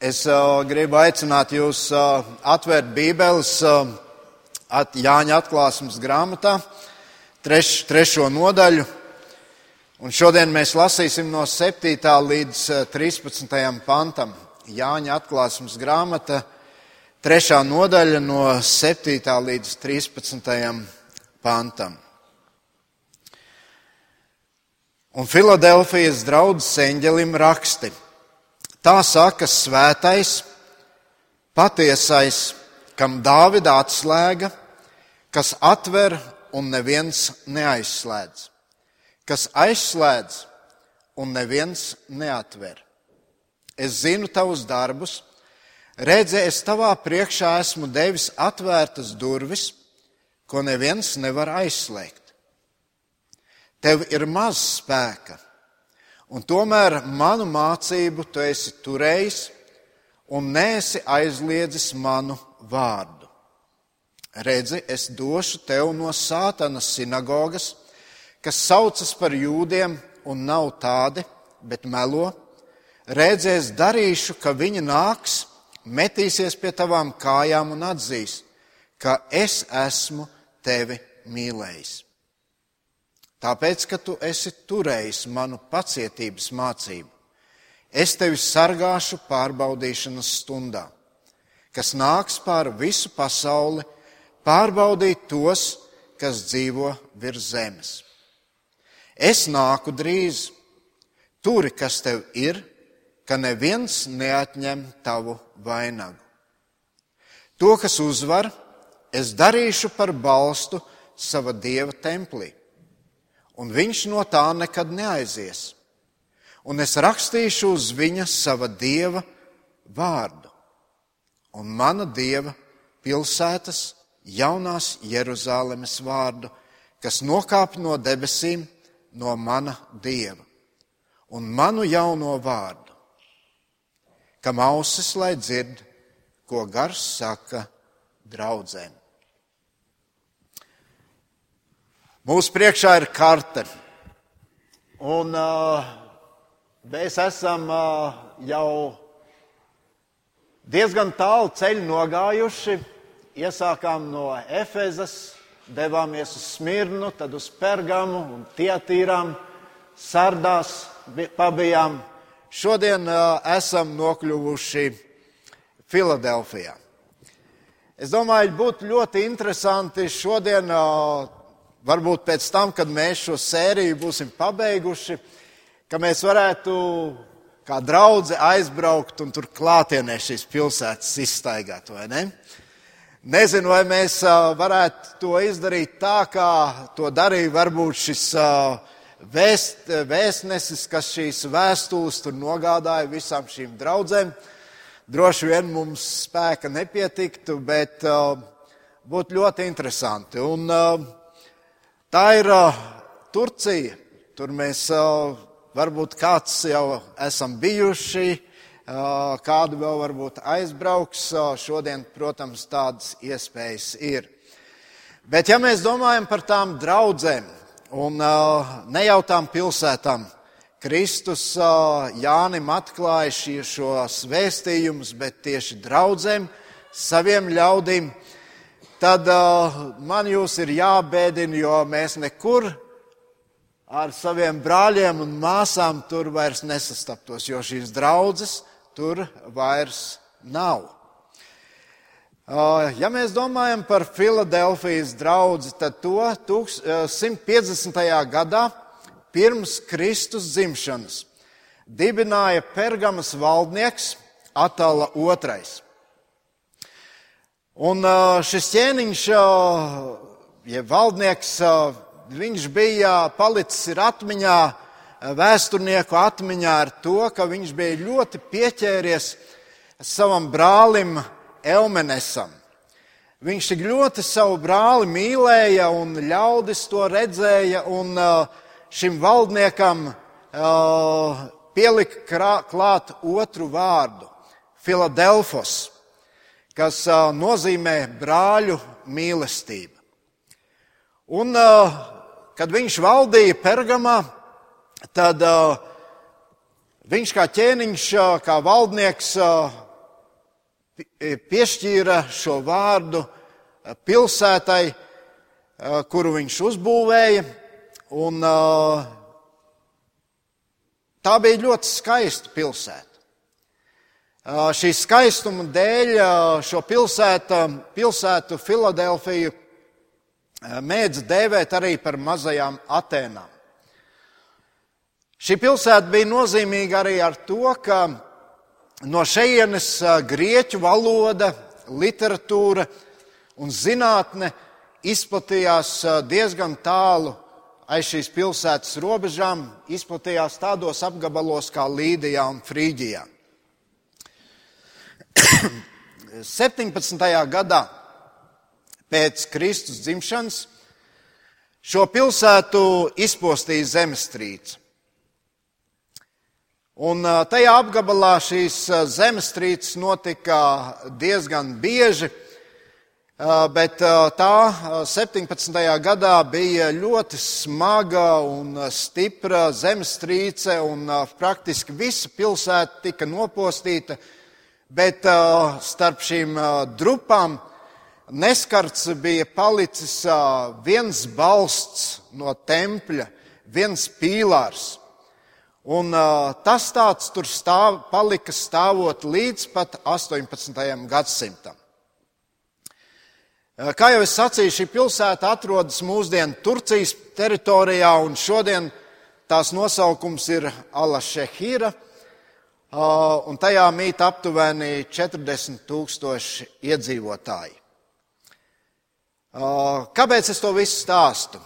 Es uh, gribu aicināt jūs uh, atvērt Bībeles uh, at Jāņa atklāsmes grāmatā, treš, trešo nodaļu. Un šodien mēs lasīsim no 7. līdz 13. pantam. Jāņa atklāsmes grāmata, trešā nodaļa no 7. līdz 13. pantam. Un Filadelfijas draudzes eņģelim raksti. Tā saka svētais, patiesais, kam Dāvida atslēga, kas atver un neviens neaizslēdz, kas aizslēdz un neviens neatver. Es zinu tavus darbus, redzi, es tavā priekšā esmu devis atvērtas durvis, ko neviens nevar aizslēgt. Tev ir maz spēka Un tomēr manu mācību tu esi turējis un nesi aizliedzis manu vārdu. Redzi, es došu tev no sātanas sinagogas, kas saucas par jūdiem un nav tādi, bet melo. Redzi, es darīšu, ka viņi nāks, metīsies pie tavām kājām un atzīs, ka es esmu tevi mīlējis. Tāpēc, ka tu esi turējis manu pacietības mācību, es tevi sargāšu pārbaudīšanas stundā, kas nāks pāri visu pasauli, pārbaudīt tos, kas dzīvo virs zemes. Es nāku drīz, turi, kas tev ir, ka neviens neatņem tavu vainagu. To, kas uzvar, es darīšu par balstu sava dieva templī un viņš no tā nekad neaizies. Un es rakstīšu uz viņa sava dieva vārdu, un mana dieva pilsētas jaunās Jeruzalemes vārdu, kas nokāp no debesīm no mana dieva, un manu jauno vārdu, kam ausis lai dzird, ko gars saka draudzēm. Mūsu priekšā ir karte. Un uh, mēs esam uh, jau diezgan tālu ceļu nogājuši. Iesākām no Efezas, devāmies uz Smirnu, tad uz Pergamu un Tietīrām, Sardās pabijām. Šodien uh, esam nokļuvuši Filadelfijā. Es domāju, būtu ļoti interesanti šodien uh, varbūt pēc tam, kad mēs šo sēriju būsim pabeiguši, ka mēs varētu kā draugi aizbraukt un tur klātienē šīs pilsētas izstaigāt, vai ne? Nezinu, vai mēs varētu to izdarīt tā, kā to darīja varbūt šis vēst, vēstnesis, kas šīs vēstules tur nogādāja visām šīm draudzēm. Droši vien mums spēka nepietiktu, bet būtu ļoti interesanti. Un, uh, Tā ir uh, Turcija. Tur mēs uh, varbūt kāds jau esam bijuši, uh, kādu vēl varbūt aizbrauks. Šodien, protams, tādas iespējas ir. Bet ja mēs domājam par tām draudzēm un uh, nejautām pilsētām, Kristus Jānim atklāja šos vēstījumus, bet tieši draudzēm, saviem ļaudīm tad uh, man jūs ir jābēdina, jo mēs nekur ar saviem brāļiem un māsām tur vairs nesastaptos, jo šīs draudzes tur vairs nav. Uh, ja mēs domājam par Filadelfijas draugu, tad to 150. Uh, gadā pirms Kristus dzimšanas dibināja Pergamas valdnieks Atala II. Un šis ķēniņš, ja valdnieks, viņš bija palicis atmiņā, vēsturnieku atmiņā ar to, ka viņš bija ļoti pieķēries savam brālim Elmenesam. Viņš tik ļoti savu brāli mīlēja, un ļaudis to redzēja, un šim valdniekam pielika klāt otru vārdu - Filadelfos kas nozīmē brāļu mīlestība. Un, kad viņš valdīja Pergamā, tad viņš kā ķēniņš, kā valdnieks piešķīra šo vārdu pilsētai, kuru viņš uzbūvēja. Un, tā bija ļoti skaista pilsēta. Šī skaistuma dēļ šo pilsētu, pilsētu Filadelfiju mēdz dēvēt arī par mazajām Atēnām. Šī pilsēta bija nozīmīga arī ar to, ka no šejienes grieķu valoda, literatūra un zinātne izplatījās diezgan tālu aiz šīs pilsētas robežām, izplatījās tādos apgabalos kā Līdijā un Frīģijā. 17. gadā pēc Kristus dzimšanas šo pilsētu izpostīja zemestrīce. Un tajā apgabalā šīs zemestrīces notika diezgan bieži, bet tā 17. gadā bija ļoti smaga un stipra zemestrīce, un praktiski visa pilsēta tika nopostīta, bet starp šīm drupām neskarts bija palicis viens balsts no tempļa, viens pīlārs. Un uh, tas tāds tur stāv, palika stāvot līdz pat 18. gadsimtam. Uh, kā jau es sacīju, šī pilsēta atrodas mūsdienu Turcijas teritorijā, un šodien tās nosaukums ir Alašehīra, uh, un tajā mīt aptuveni 40 tūkstoši iedzīvotāji. Kāpēc es to visu stāstu?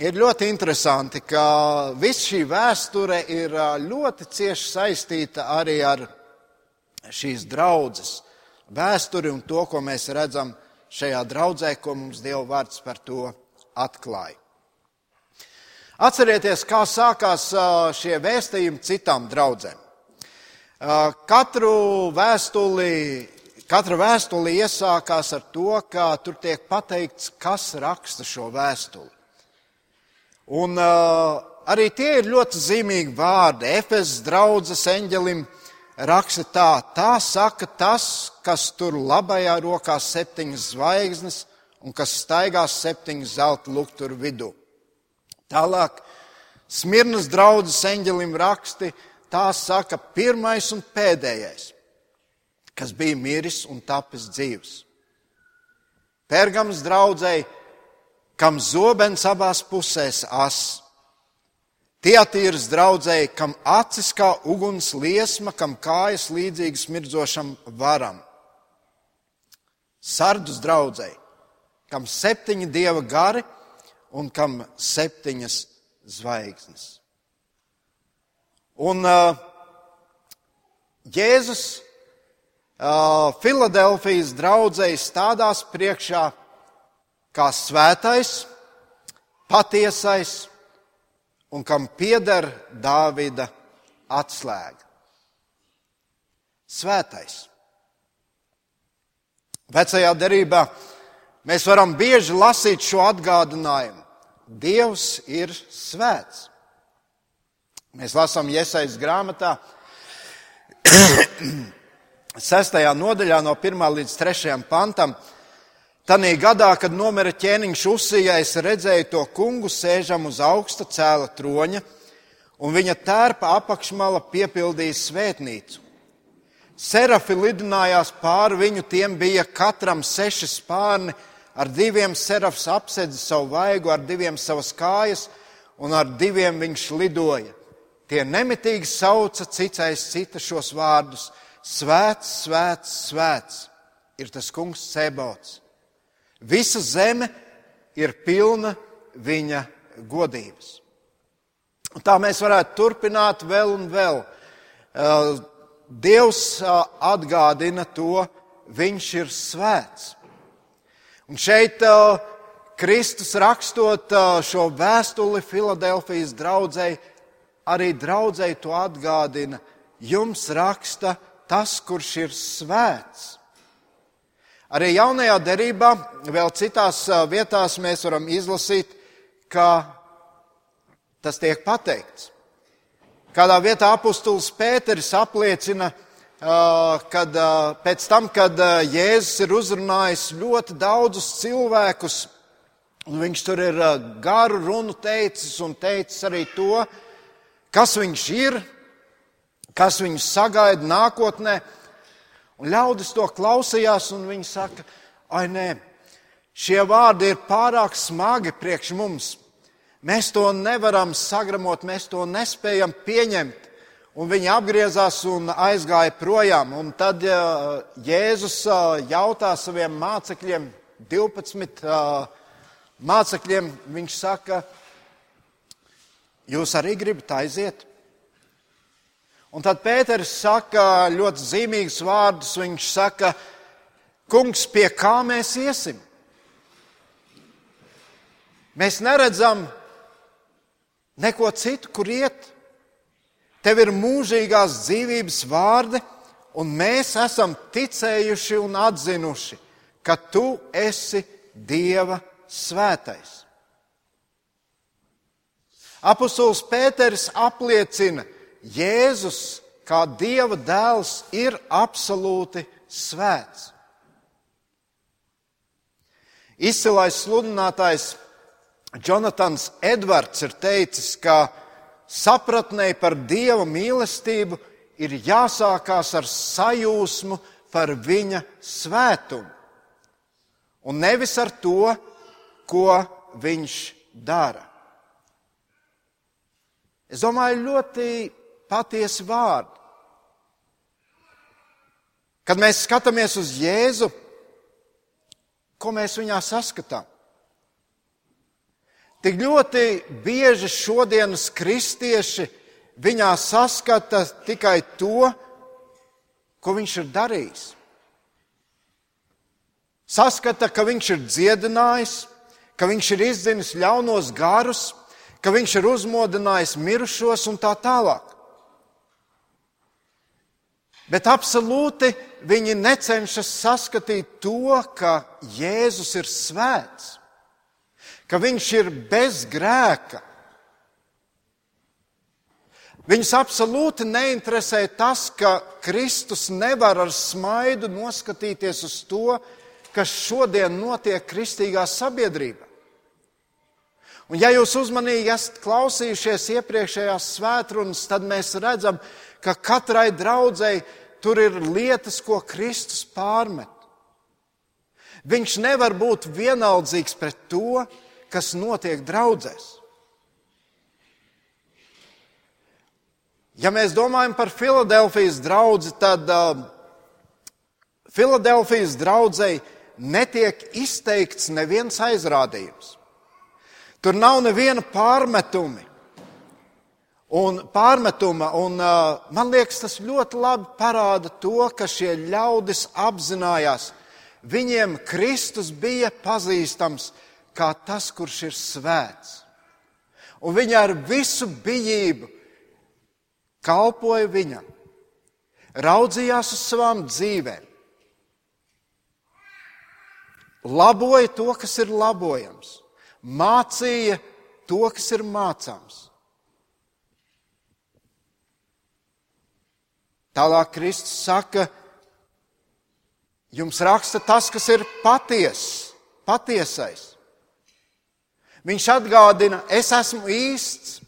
Ir ļoti interesanti, ka viss šī vēsture ir ļoti cieši saistīta arī ar šīs draudzes vēsturi un to, ko mēs redzam šajā draudzē, ko mums Dieva vārds par to atklāja. Atcerieties, kā sākās šie vēstījumi citām draudzēm. Katru vēstuli, katra vēstuli iesākās ar to, ka tur tiek pateikts, kas raksta šo vēstuli. Un uh, arī tie ir ļoti zīmīgi vārdi. Efesas draudzes eņģelim raksta tā, tā saka tas, kas tur labajā rokā septiņas zvaigznes un kas staigās septiņas zelta lukturu vidū. Tālāk, Smirnas draudzes eņģelim raksti, tā saka pirmais un pēdējais, kas bija miris un tapis dzīves. Pergams draudzēji kam zobens abās pusēs as. Tietīras draudzēji, kam acis kā uguns liesma, kam kājas līdzīgas mirdzošam varam. Sardus draudzēji, kam septiņi dieva gari un kam septiņas zvaigznes. Un uh, Jēzus uh, Filadelfijas draudzēji stādās priekšā kā svētais, patiesais un kam pieder Dāvida atslēga. Svētais. Vecajā derībā mēs varam bieži lasīt šo atgādinājumu. Dievs ir svēts. Mēs lasām Iesaistas grāmatā, 6. nodaļā, no 1 līdz 3 pantam. Tanī gadā, kad nomira ķēniņš Usija, es redzēju to kungu sēžam uz augsta cēla troņa, un viņa tērpa apakšmala piepildīja svētnīcu. Serafi lidinājās pāri viņu, tiem bija katram seši spārni, ar diviem serafs apsedza savu vaigu, ar diviem savas kājas, un ar diviem viņš lidoja. Tie nemitīgi sauca cits aiz cita šos vārdus: Svēts, svēts, svēts ir tas kungs Sebots Visa zeme ir pilna viņa godības. Un tā mēs varētu turpināt vēl un vēl. Dievs atgādina to, viņš ir svēts. Un šeit Kristus rakstot šo vēstuli Filadelfijas draudzēji, arī draudzēji to atgādina. Jums raksta tas, kurš ir svēts. Arī jaunajā derībā, vēl citās vietās mēs varam izlasīt, ka tas tiek pateikts. Kādā vietā apustulis Pēteris apliecina, kad pēc tam, kad Jēzus ir uzrunājis ļoti daudzus cilvēkus, viņš tur ir garu runu teicis un teicis arī to, kas viņš ir, kas viņus sagaida nākotnē. Un ļaudis to klausījās, un viņi saka, ai nē, šie vārdi ir pārāk smagi priekš mums. Mēs to nevaram sagramot, mēs to nespējam pieņemt. Un viņi apgriezās un aizgāja projām. Un tad Jēzus jautā saviem mācekļiem, 12 mācekļiem, viņš saka, jūs arī gribat aiziet? Un tad Pēters saka ļoti zīmīgus vārdus. Viņš saka, kungs, pie kā mēs iesim? Mēs neredzam neko citu, kur iet. Tev ir mūžīgās dzīvības vārdi, un mēs esam ticējuši un atzinuši, ka tu esi Dieva svētais. Apostols Pēters apliecina, Jēzus kā Dieva dēls ir absolūti svēts. Izcilais sludinātājs Jonatans Edvards ir teicis, ka sapratnē par Dieva mīlestību ir jāsākās ar sajūsmu par viņa svētumu, un nevis ar to, ko viņš dara. Es domāju, ļoti patiesi vārdi. Kad mēs skatāmies uz Jēzu, ko mēs viņā saskatām? Tik ļoti bieži šodienas kristieši viņā saskata tikai to, ko viņš ir darījis. Saskata, ka viņš ir dziedinājis, ka viņš ir izdzinis ļaunos garus, ka viņš ir uzmodinājis mirušos un tā tālāk. Bet absolūti viņi necenšas saskatīt to, ka Jēzus ir svēts ka viņš ir bez grēka. Viņus absolūti neinteresē tas, ka Kristus nevar ar smaidu noskatīties uz to, kas šodien notiek kristīgā sabiedrībā. Un, ja jūs uzmanīgi esat klausījušies iepriekšējās svētrunas, tad mēs redzam, ka katrai draudzēji tur ir lietas, ko Kristus pārmet. Viņš nevar būt vienaldzīgs pret to, kas notiek draudzēs. Ja mēs domājam par Filadelfijas draugu, tad uh, Filadelfijas draudzēji netiek izteikts neviens aizrādījums. Tur nav neviena pārmetuma. Un pārmetuma, un uh, man liekas, tas ļoti labi parāda to, ka šie ļaudis apzinājās, viņiem Kristus bija pazīstams kā tas, kurš ir svēts. Un viņa ar visu bijību kalpoja viņam, raudzījās uz savām dzīvēm, laboja to, kas ir labojams, mācīja to, kas ir mācāms. Tālāk Kristus saka, jums raksta tas, kas ir patiess, patiesais. Viņš atgādina, es esmu īsts,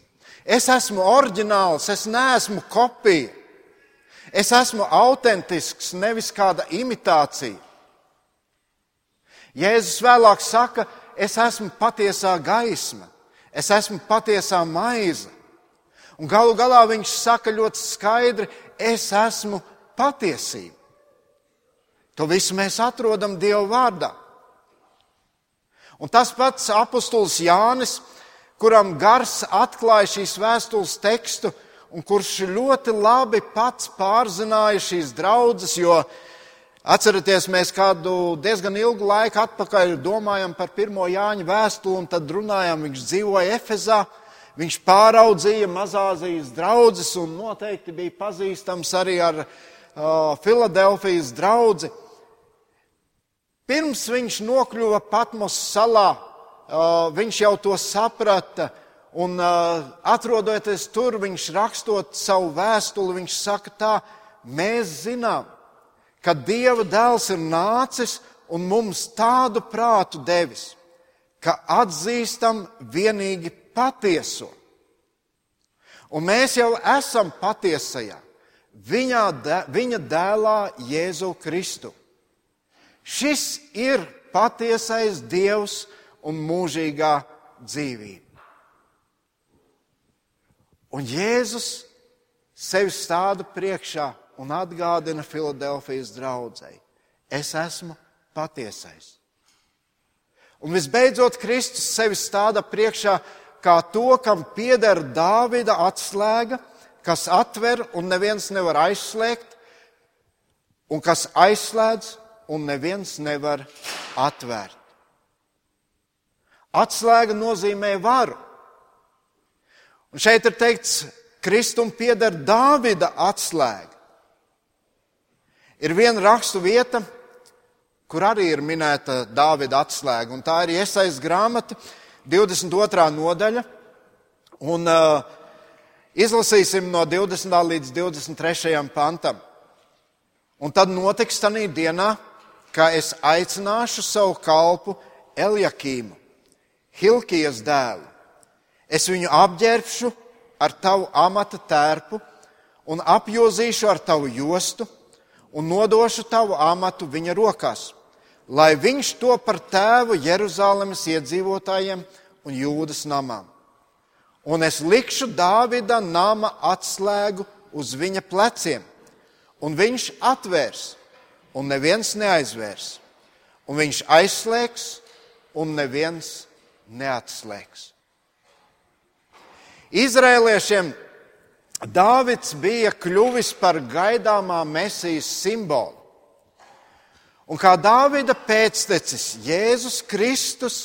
es esmu oriģināls, es neesmu kopija. Es esmu autentisks, nevis kāda imitācija. Jēzus vēlāk saka, es esmu patiesā gaisma, es esmu patiesā maize. Un galu galā viņš saka ļoti skaidri, es esmu patiesība. To visu mēs atrodam Dieva vārdā. Un tas pats apustulis Jānis, kuram gars atklāja šīs vēstules tekstu, un kurš ļoti labi pats pārzināja šīs draudzes, jo atcerieties, mēs kādu diezgan ilgu laiku atpakaļ domājam par pirmo Jāņa vēstuli, un tad runājam, viņš dzīvoja Efezā, viņš pāraudzīja mazāzijas draudzes un noteikti bija pazīstams arī ar uh, Filadelfijas draugu. Pirms viņš nokļuva Patmos salā, viņš jau to saprata. Un atrodoties tur, viņš rakstot savu vēstuli, viņš saka tā, mēs zinām, ka Dieva dēls ir nācis un mums tādu prātu devis, ka atzīstam vienīgi patieso. Un mēs jau esam patiesajā, viņa, viņa dēlā Jēzu Kristu. Šis ir patiesais Dievs un mūžīgā dzīvība. Un Jēzus sevi stāda priekšā un atgādina Filadelfijas draudzēji: Es esmu patiesais. Un visbeidzot, Kristus sevi stāda priekšā kā to, kam pieder Dāvida atslēga, kas atver un neviens nevar aizslēgt, un kas aizslēdz un neviens nevar atvērt. Atslēga nozīmē varu. Un šeit ir teikts, Kristum pieder Dāvida atslēga. Ir viena rakstu vieta, kur arī ir minēta Dāvida atslēga, un tā ir iesaistīta grāmata, 22. nodaļa. Un, uh, izlasīsim no 20. līdz 23. pantam. Un tad notiks tādā dienā, ka es aicināšu savu kalpu Eljakīmu, Hilkijas dēlu. Es viņu apģērbšu ar tavu amata tērpu un apjozīšu ar tavu jostu un nodošu tavu amatu viņa rokās, lai viņš to par tēvu Jeruzalemes iedzīvotājiem un jūdas namām. Un es likšu Dāvida nama atslēgu uz viņa pleciem, un viņš atvērs, un neviens neaizvērs, un viņš aizslēgs, un neviens neatslēgs. Izrēliešiem Dāvids bija kļuvis par gaidāmā mesijas simbolu. Un kā Dāvida pēctecis, Jēzus Kristus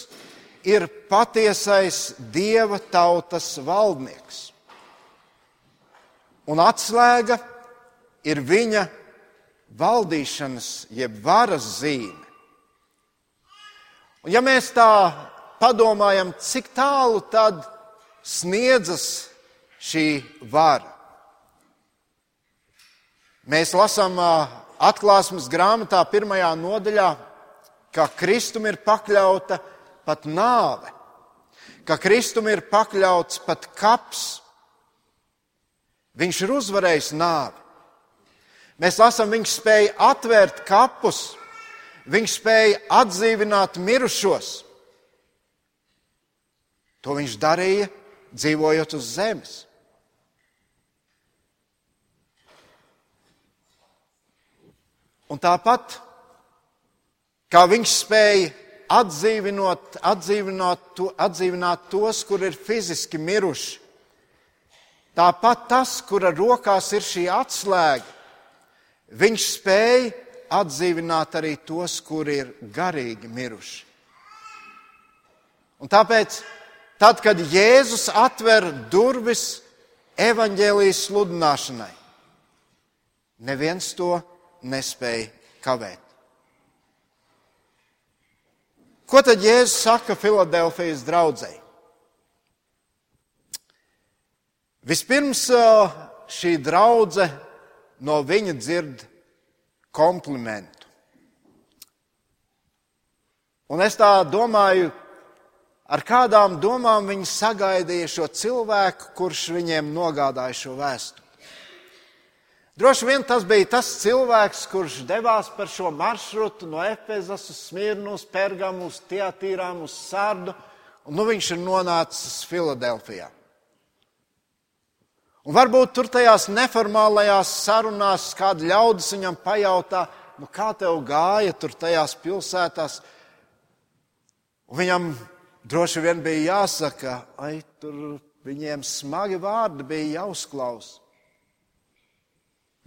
ir patiesais Dieva tautas valdnieks. Un atslēga ir viņa valdīšanas, jeb varas zīme. Un ja mēs tā padomājam, cik tālu tad sniedzas šī vara. Mēs lasām atklāsmes grāmatā, pirmajā nodaļā, ka Kristum ir pakļauta pat nāve, ka Kristum ir pakļauts pat kaps. Viņš ir uzvarējis nāvi. Mēs lasām, viņš spēja atvērt kapus, viņš spēja atdzīvināt mirušos. To viņš darīja dzīvojot uz zemes. Un tāpat, kā viņš spēja atdzīvināt, atdzīvināt, to, atdzīvināt tos, kur ir fiziski miruši, tāpat tas, kura rokās ir šī atslēga, viņš spēja atdzīvināt arī tos, kuri ir garīgi miruši. Un tāpēc tad, kad Jēzus atver durvis evaņģēlijas sludināšanai. Neviens to nespēja kavēt. Ko tad Jēzus saka Filadelfijas draudzēji? Vispirms šī draudzene no viņa dzird komplimentu. Un es tā domāju, ar kādām domām viņi sagaidīja šo cilvēku, kurš viņiem nogādāja šo vēstuli. Droši vien tas bija tas cilvēks, kurš devās par šo maršrutu no Efezas uz Smirnu, uz Pergamu, uz Teatīrām, uz Sārdu, un nu viņš ir nonācis Filadelfijā. Un varbūt tur tajās neformālajās sarunās kāda ļaudis viņam pajautā, nu kā tev gāja tur tajās pilsētās. Un viņam Droši vien bija jāsaka, ai, tur viņiem smagi vārdi bija jāuzklausa.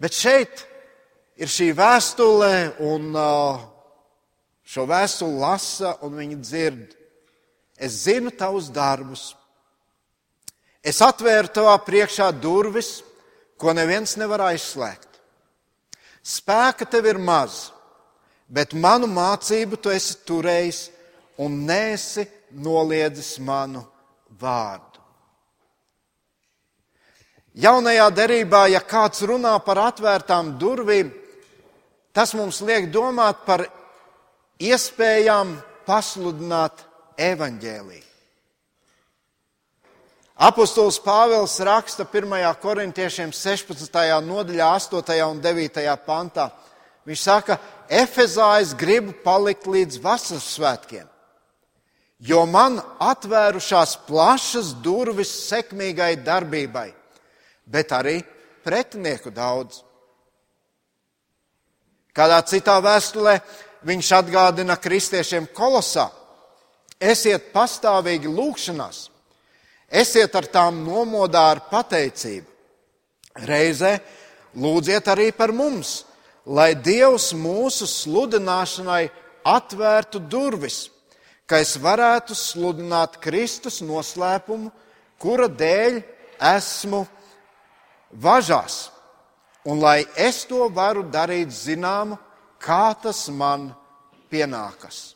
Bet šeit ir šī vēstule, un šo vēstuli lasa, un viņi dzird. Es zinu tavus darbus. Es atvēru tavā priekšā durvis, ko neviens nevar aizslēgt. Spēka tev ir maz, bet manu mācību tu esi turējis un nesi noliedzis manu vārdu. Jaunajā derībā, ja kāds runā par atvērtām durvīm, tas mums liek domāt par iespējām pasludināt evaņģēlīju. Apostols Pāvils raksta 1. korintiešiem 16. nodaļā, 8. un 9. pantā. Viņš saka, Efezā es gribu palikt līdz vasaras svētkiem, jo man atvērušās plašas durvis sekmīgai darbībai, bet arī pretinieku daudz. Kādā citā vēstulē viņš atgādina kristiešiem kolosā: esiet pastāvīgi lūgšanās, esiet ar tām nomodā ar pateicību. Reizē lūdziet arī par mums lai Dievs mūsu sludināšanai atvērtu durvis, ka es varētu sludināt Kristus noslēpumu, kura dēļ esmu važās, un lai es to varu darīt zināmu, kā tas man pienākas.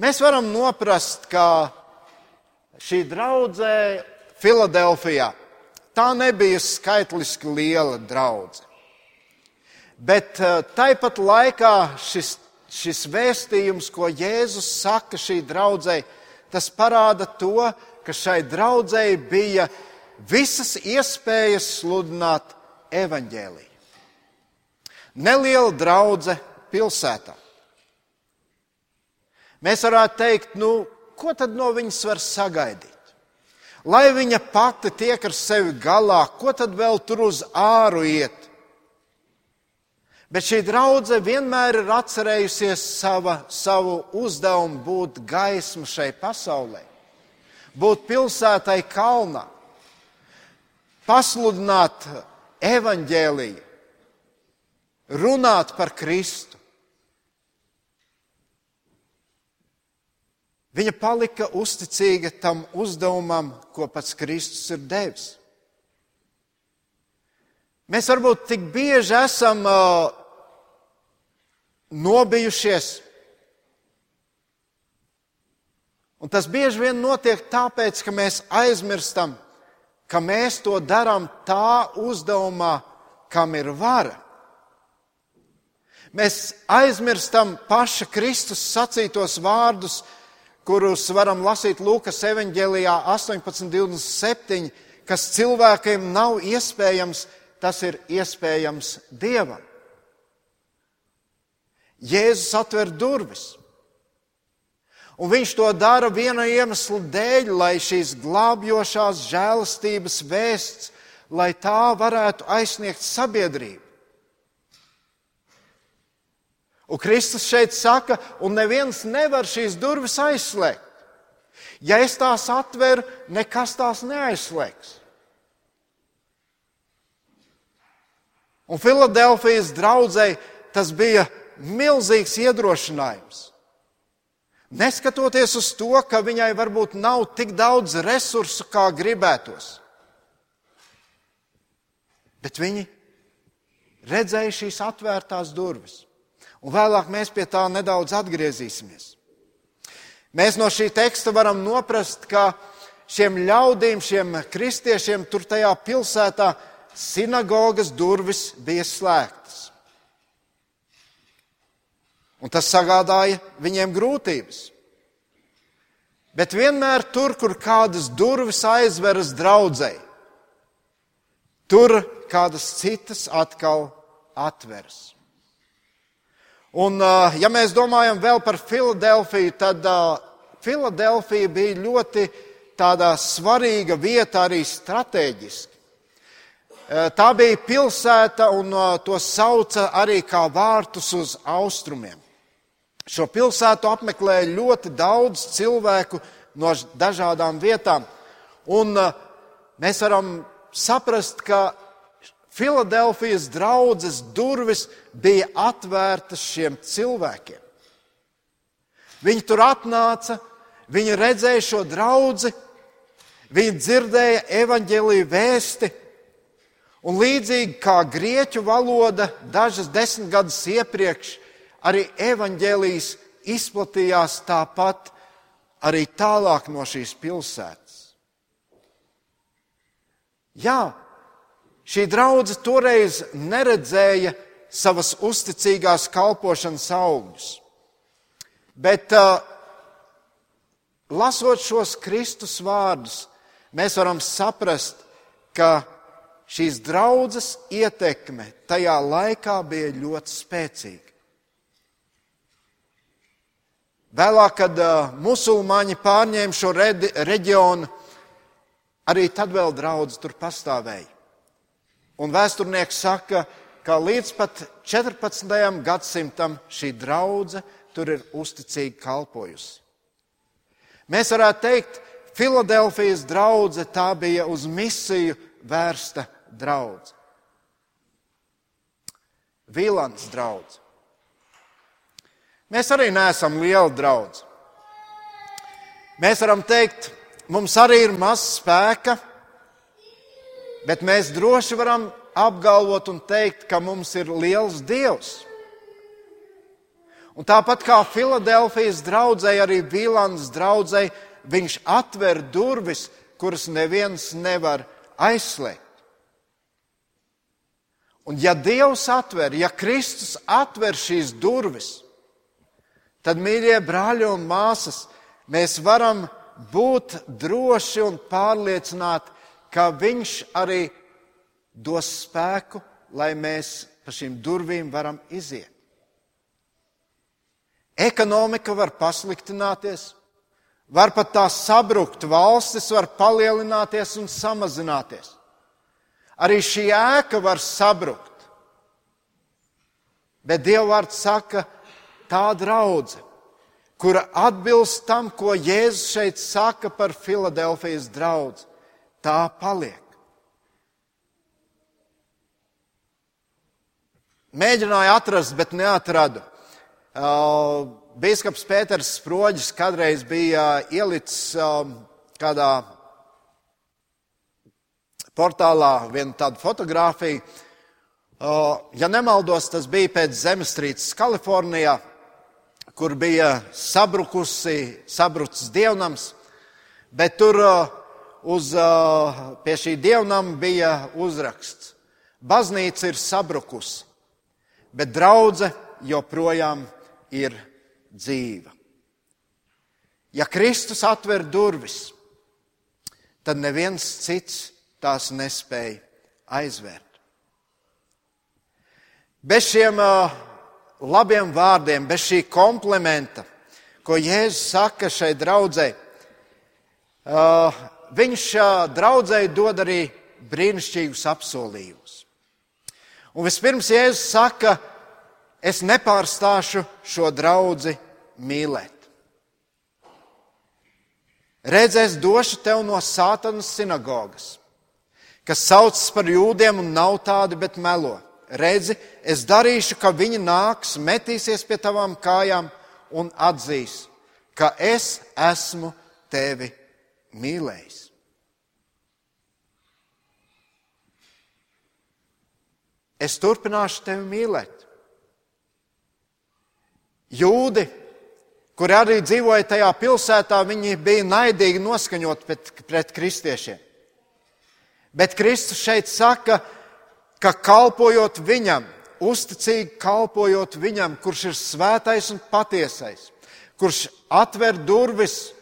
Mēs varam noprast, ka šī draudzē Filadelfijā tā nebija skaitliski liela draudzene. Bet eh, tāpat laikā šis, šis vēstījums, ko Jēzus saka šī draudzē, tas parāda to, ka šai draudzēji bija visas iespējas sludināt evaņģēlīju. Neliela draudzene pilsētā. Mēs varētu teikt, nu, ko tad no viņas var sagaidīt? Lai viņa pati tiek ar sevi galā, ko tad vēl tur uz āru iet? Bet šī draudzene vienmēr ir atcerējusies sava, savu uzdevumu būt gaismu šai pasaulē, būt pilsētai kalnā, pasludināt evaņģēliju, runāt par Kristu. Viņa palika uzticīga tam uzdevumam, ko pats Kristus ir devis. Mēs varbūt tik bieži esam uh, nobijušies. Un tas bieži vien notiek tāpēc, ka mēs aizmirstam, ka mēs to darām tā uzdevumā, kam ir vara. Mēs aizmirstam paša Kristus sacītos vārdus, kurus varam lasīt Lūkas evanģēlijā 18.27, kas cilvēkiem nav iespējams, tas ir iespējams Dievam. Jēzus atver durvis. Un viņš to dara viena iemesla dēļ, lai šīs glābjošās žēlastības vēsts, lai tā varētu aizsniegt sabiedrību. Un Kristus šeit saka, un neviens nevar šīs durvis aizslēgt. Ja es tās atveru, nekas tās neaizslēgs. Un Filadelfijas draudzēji tas bija milzīgs iedrošinājums. Neskatoties uz to, ka viņai varbūt nav tik daudz resursu, kā gribētos. Bet viņi redzēja šīs atvērtās durvis. Un vēlāk mēs pie tā nedaudz atgriezīsimies. Mēs no šī teksta varam noprast, ka šiem ļaudīm, šiem kristiešiem tur tajā pilsētā sinagogas durvis bija slēgtas. Un tas sagādāja viņiem grūtības. Bet vienmēr tur, kur kādas durvis aizveras draudzēji, tur kādas citas atkal atveras. Un, ja mēs domājam vēl par Filadelfiju, tad Filadelfija bija ļoti tādā svarīga vieta arī strateģiski. Tā bija pilsēta, un to sauca arī kā vārtus uz austrumiem. Šo pilsētu apmeklēja ļoti daudz cilvēku no dažādām vietām. Un uh, mēs varam saprast, ka Filadelfijas draudzes durvis bija atvērtas šiem cilvēkiem. Viņi tur atnāca, viņi redzēja šo draugu, viņi dzirdēja evaņģēlīju vēsti. Un līdzīgi kā grieķu valoda dažas desmit gadus iepriekš arī evaņģēlijas izplatījās tāpat arī tālāk no šīs pilsētas. Jā, šī draudzene toreiz neredzēja savas uzticīgās kalpošanas augļus. Bet, uh, lasot šos Kristus vārdus, mēs varam saprast, ka šīs draudzes ietekme tajā laikā bija ļoti spēcīga. Vēlāk, kad musulmaņi pārņēma šo reģionu, arī tad vēl draudz tur pastāvēja. Un vēsturnieks saka, ka līdz pat 14. gadsimtam šī draudzene tur ir uzticīgi kalpojusi. Mēs varētu teikt, Filadelfijas draudzene tā bija uz misiju vērsta draudzene. Vīlants draugs. Mēs arī neesam liela draudzene. Mēs varam teikt, mums arī ir maz spēka, bet mēs droši varam apgalvot un teikt, ka mums ir liels dievs. Un tāpat kā Filadelfijas draugai, arī Vīlāns draugai, viņš atver durvis, kuras neviens nevar aizslēgt. Un ja Dievs atver, ja Kristus atver šīs durvis, tad, mīļie brāļi un māsas, mēs varam būt droši un pārliecināti, ka Viņš arī dos spēku, lai mēs pa šīm durvīm varam iziet. Ekonomika var pasliktināties, var pat tā sabrukt, valstis var palielināties un samazināties. Arī šī ēka var sabrukt. Bet Dieva vārds saka, tā draudzene, kura atbilst tam, ko Jēzus šeit saka par Filadelfijas draugu, tā paliek. Mēģināju atrast, bet neatradu. Uh, Bīskaps Pēters Sproģis kādreiz bija ielicis um, kādā portālā vienu tādu fotografiju. Uh, ja nemaldos, tas bija pēc zemestrīces Kalifornijā, kur bija sabrukusi, sabrucis dievnams, bet tur uh, uz, pie šī dievnama bija uzraksts: Baznīca ir sabrukusi, bet draudzene joprojām ir dzīva. Ja Kristus atver durvis, tad neviens cits tās nespēja aizvērt. Bez šiem uh, labiem vārdiem, bez šī komplimenta, ko Jēzus saka šai draudzēji, uh, viņš uh, draudzēji dod arī brīnišķīgus apsolījumus. Un vispirms Jēzus saka, es nepārstāšu šo draugu mīlēt. Redzēs, došu tev no sātanas sinagogas, kas saucas par jūdiem un nav tādi, bet melo. Redzi, es darīšu, ka viņi nāks, metīsies pie tavām kājām un atzīs, ka es esmu tevi mīlējis. Es turpināšu tevi mīlēt. Jūdi, kuri arī dzīvoja tajā pilsētā, viņi bija naidīgi noskaņot pret, pret kristiešiem. Bet Kristus šeit saka, ka kalpojot viņam, uzticīgi kalpojot viņam, kurš ir svētais un patiesais, kurš atver durvis,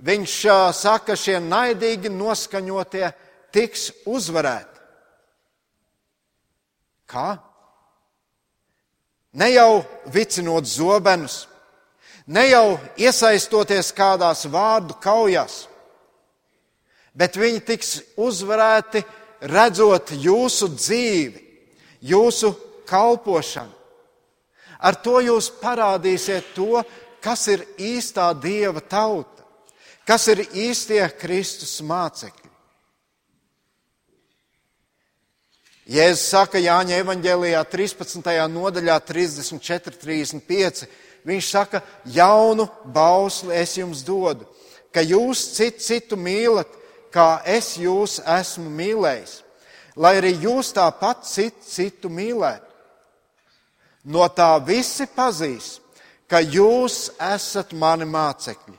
viņš saka, šie naidīgi noskaņotie tiks uzvarēti. Kā? Ne jau vicinot zobenus, ne jau iesaistoties kādās vārdu kaujās, bet viņi tiks uzvarēti redzot jūsu dzīvi, jūsu kalpošanu. Ar to jūs parādīsiet to, kas ir īstā Dieva tauta, kas ir īstie Kristus mācekļi. Jēzus saka Jāņa evanģēlijā 13. nodaļā 34, 35. Viņš saka, jaunu bausli es jums dodu, ka jūs citu, citu mīlat, kā es jūs esmu mīlējis, lai arī jūs tāpat citu, citu mīlētu. No tā visi pazīs, ka jūs esat mani mācekļi,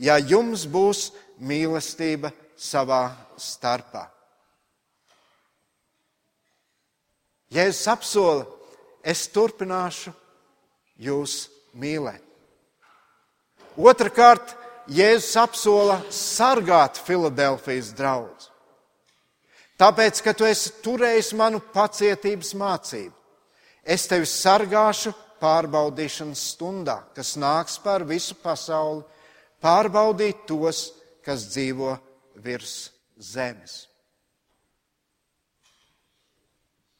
ja jums būs mīlestība savā starpā. Jēzus apsola, es turpināšu jūs mīlēt. Otrakārt, Jēzus apsola sargāt Filadelfijas draugus. Tāpēc, ka tu esi turējis manu pacietības mācību, es tevi sargāšu pārbaudīšanas stundā, kas nāks pār visu pasauli, pārbaudīt tos, kas dzīvo virs zemes.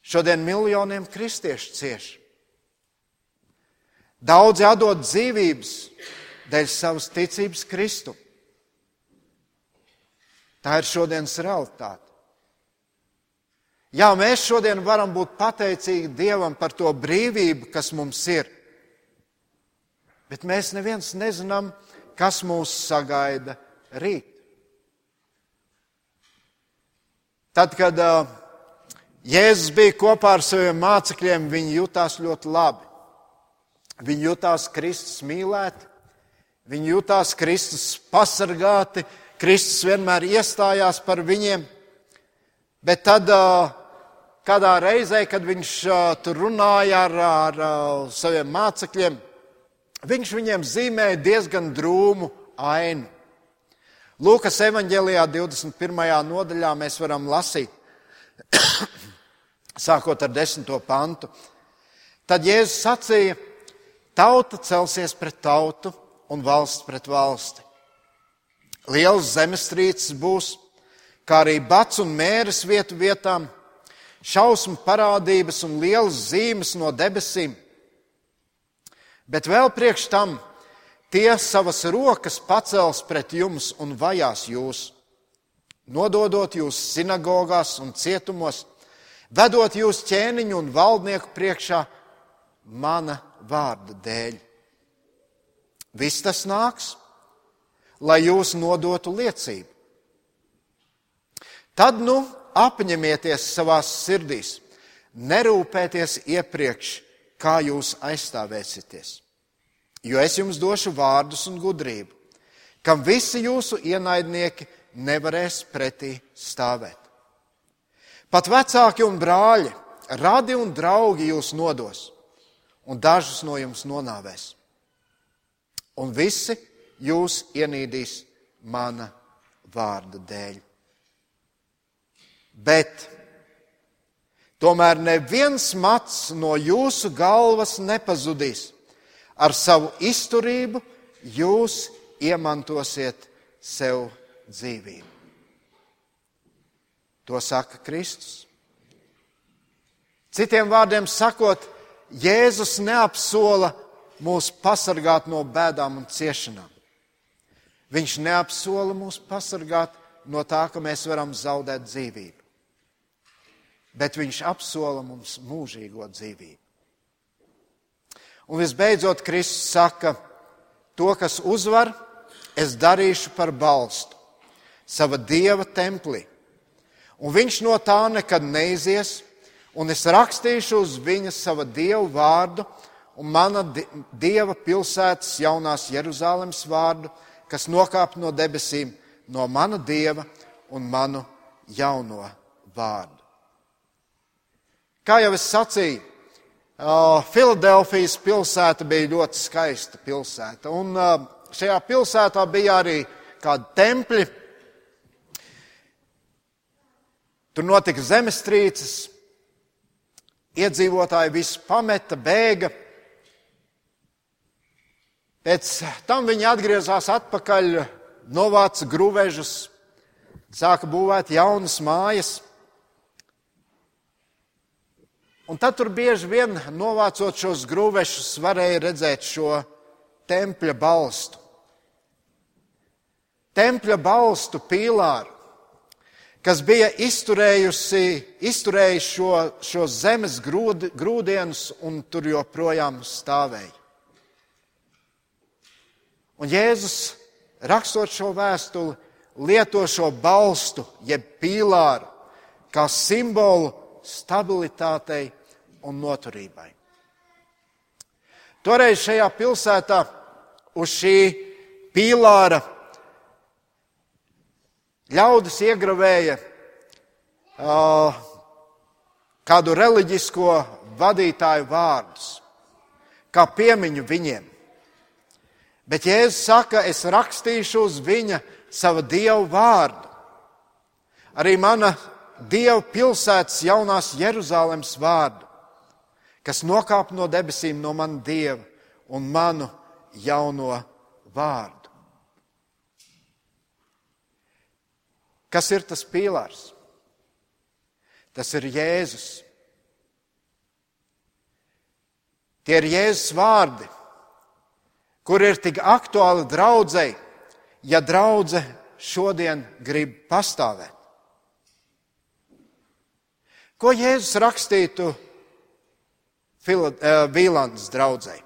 Šodien miljoniem kristiešu cieš. Daudzi atdod dzīvības dēļ savas ticības Kristu. Tā ir šodienas realitāte. Jā, mēs šodien varam būt pateicīgi Dievam par to brīvību, kas mums ir. Bet mēs neviens nezinām, kas mūs sagaida rīt. Tad, kad Jēzus bija kopā ar saviem mācekļiem, viņi jutās ļoti labi. Viņi jutās Kristus mīlēti, viņi jutās Kristus pasargāti, Kristus vienmēr iestājās par viņiem. Bet tad kādā reizē, kad viņš tur runāja ar, ar saviem mācekļiem, viņš viņiem zīmēja diezgan drūmu ainu. Lūkas evanģēlijā 21. nodaļā mēs varam lasīt, sākot ar 10. pantu. Tad Jēzus sacīja, tauta celsies pret tautu un valsts pret valsti. Lielas zemestrīces būs, kā arī bats un mēres vietu vietām šausmu parādības un lielas zīmes no debesīm. Bet vēl priekš tam tie savas rokas pacels pret jums un vajās jūs, nododot jūs sinagogās un cietumos, vedot jūs ķēniņu un valdnieku priekšā mana vārda dēļ. Viss tas nāks, lai jūs nodotu liecību. Tad nu apņemieties savās sirdīs, nerūpēties iepriekš, kā jūs aizstāvēsieties. Jo es jums došu vārdus un gudrību, kam visi jūsu ienaidnieki nevarēs pretī stāvēt. Pat vecāki un brāļi, radi un draugi jūs nodos, un dažus no jums nonāvēs. Un visi jūs ienīdīs mana vārda dēļ. Bet tomēr neviens mats no jūsu galvas nepazudīs. Ar savu izturību jūs iemantosiet sev dzīvību. To saka Kristus. Citiem vārdiem sakot, Jēzus neapsola mūs pasargāt no bēdām un ciešanām. Viņš neapsola mūs pasargāt no tā, ka mēs varam zaudēt dzīvību bet viņš apsola mums mūžīgo dzīvību. Un visbeidzot, Kristus saka, to, kas uzvar, es darīšu par balstu sava dieva templī. Un viņš no tā nekad neizies, un es rakstīšu uz viņa sava dievu vārdu un mana dieva pilsētas jaunās Jeruzalemes vārdu, kas nokāp no debesīm, no mana dieva un manu jauno vārdu. Kā jau es sacīju, Filadelfijas pilsēta bija ļoti skaista pilsēta. Un šajā pilsētā bija arī kādi tempļi. Tur notika zemestrīces, iedzīvotāji visu pameta, bēga. Pēc tam viņi atgriezās atpakaļ, novāca grūvežus, sāka būvēt jaunas mājas. Un tad tur bieži vien novācot šos grūvešus, varēja redzēt šo tempļa balstu. Tempļa balstu pīlāru, kas bija izturējusi, izturējusi šo, šo zemes grūd, grūdienus un tur joprojām stāvēja. Un Jēzus, rakstot šo vēstuli, lieto šo balstu, jeb pīlāru, kā simbolu stabilitātei un noturībai. Toreiz šajā pilsētā uz šī pīlāra ļaudis iegravēja uh, kādu reliģisko vadītāju vārdus, kā piemiņu viņiem. Bet Jēzus saka, es rakstīšu uz viņa sava dievu vārdu. Arī mana dievu pilsētas jaunās Jeruzalemes vārdu, kas nokāp no debesīm no mana dieva un manu jauno vārdu. Kas ir tas pīlārs? Tas ir Jēzus. Tie ir Jēzus vārdi, kur ir tik aktuāli draudzēji, ja draudzē šodien grib pastāvēt. Ko Jēzus rakstītu eh, Vīlandes draudzēji?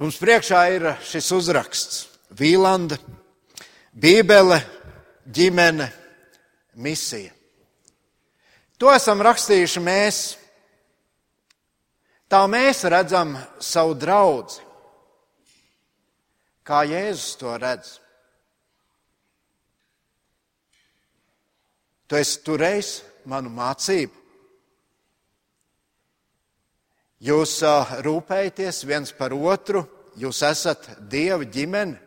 Mums priekšā ir šis uzraksts - Vīlanda, Bībele, ģimene, misija. To esam rakstījuši mēs. Tā mēs redzam savu draugu, kā Jēzus to redz. Tu esi turējis manu mācību. Jūs rūpējaties viens par otru, jūs esat Dieva ģimene.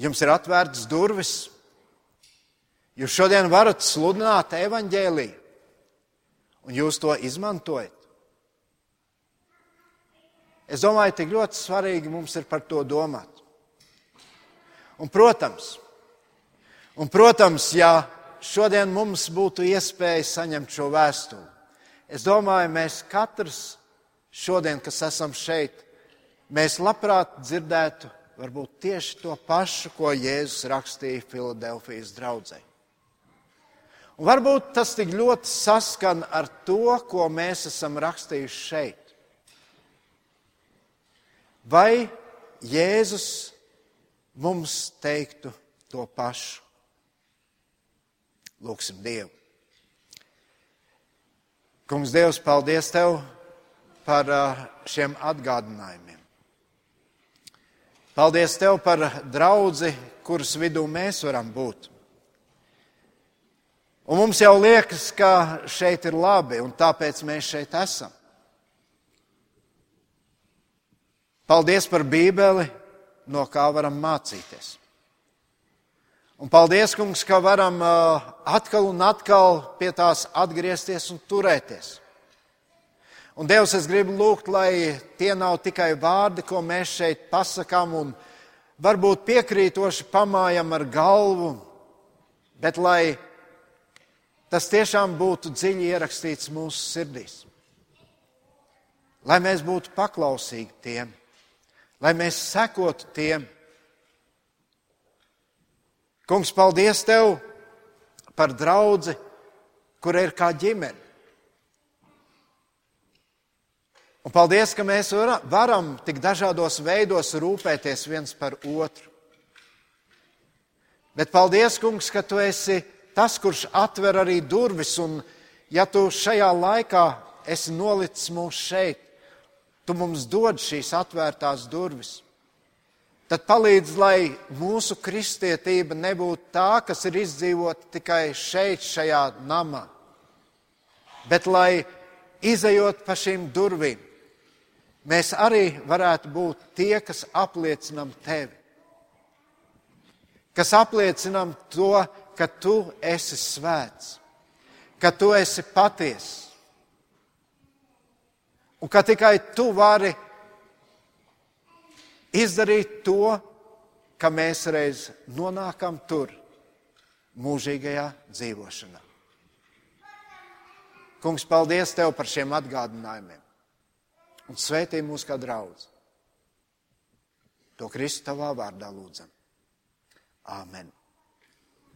Jums ir atvērtas durvis. Jūs šodien varat sludināt evaņģēlīju, un jūs to izmantojat. Es domāju, tik ļoti svarīgi mums ir par to domāt. Un, protams, un, protams, ja šodien mums būtu iespēja saņemt šo vēstuli, es domāju, mēs katrs šodien, kas esam šeit, mēs labprāt dzirdētu varbūt tieši to pašu, ko Jēzus rakstīja Filadelfijas draudzē. Un varbūt tas tik ļoti saskan ar to, ko mēs esam rakstījuši šeit. Vai Jēzus mums teiktu to pašu. Lūksim Dievu. Kungs, Dievs, paldies Tev par šiem atgādinājumiem. Paldies Tev par draugu, kuras vidū mēs varam būt. Un mums jau liekas, ka šeit ir labi, un tāpēc mēs šeit esam. Paldies par Bībeli, no kā varam mācīties. Un paldies, kungs, ka varam uh, atkal un atkal pie tās atgriezties un turēties. Un Dievs, es gribu lūgt, lai tie nav tikai vārdi, ko mēs šeit pasakām un varbūt piekrītoši pamājam ar galvu, bet lai tas tiešām būtu dziļi ierakstīts mūsu sirdīs. Lai mēs būtu paklausīgi tiem lai mēs sekotu tiem. Kungs, paldies Tev par draugu, kur ir kā ģimene. Un paldies, ka mēs varam tik dažādos veidos rūpēties viens par otru. Bet paldies, Kungs, ka Tu esi tas, kurš atver arī durvis, un ja Tu šajā laikā esi nolicis mūs šeit, Tu mums dod šīs atvērtās durvis. Tad palīdz, lai mūsu kristietība nebūtu tā, kas ir izdzīvota tikai šeit, šajā namā, bet lai izējot pa šīm durvīm, mēs arī varētu būt tie, kas apliecinam tevi, kas apliecinam to, ka tu esi svēts, ka tu esi patiess un ka tikai tu vari izdarīt to, ka mēs reiz nonākam tur, mūžīgajā dzīvošanā. Kungs, paldies Tev par šiem atgādinājumiem un sveitī mūs kā draugs. To Kristu tavā vārdā lūdzam. Āmen!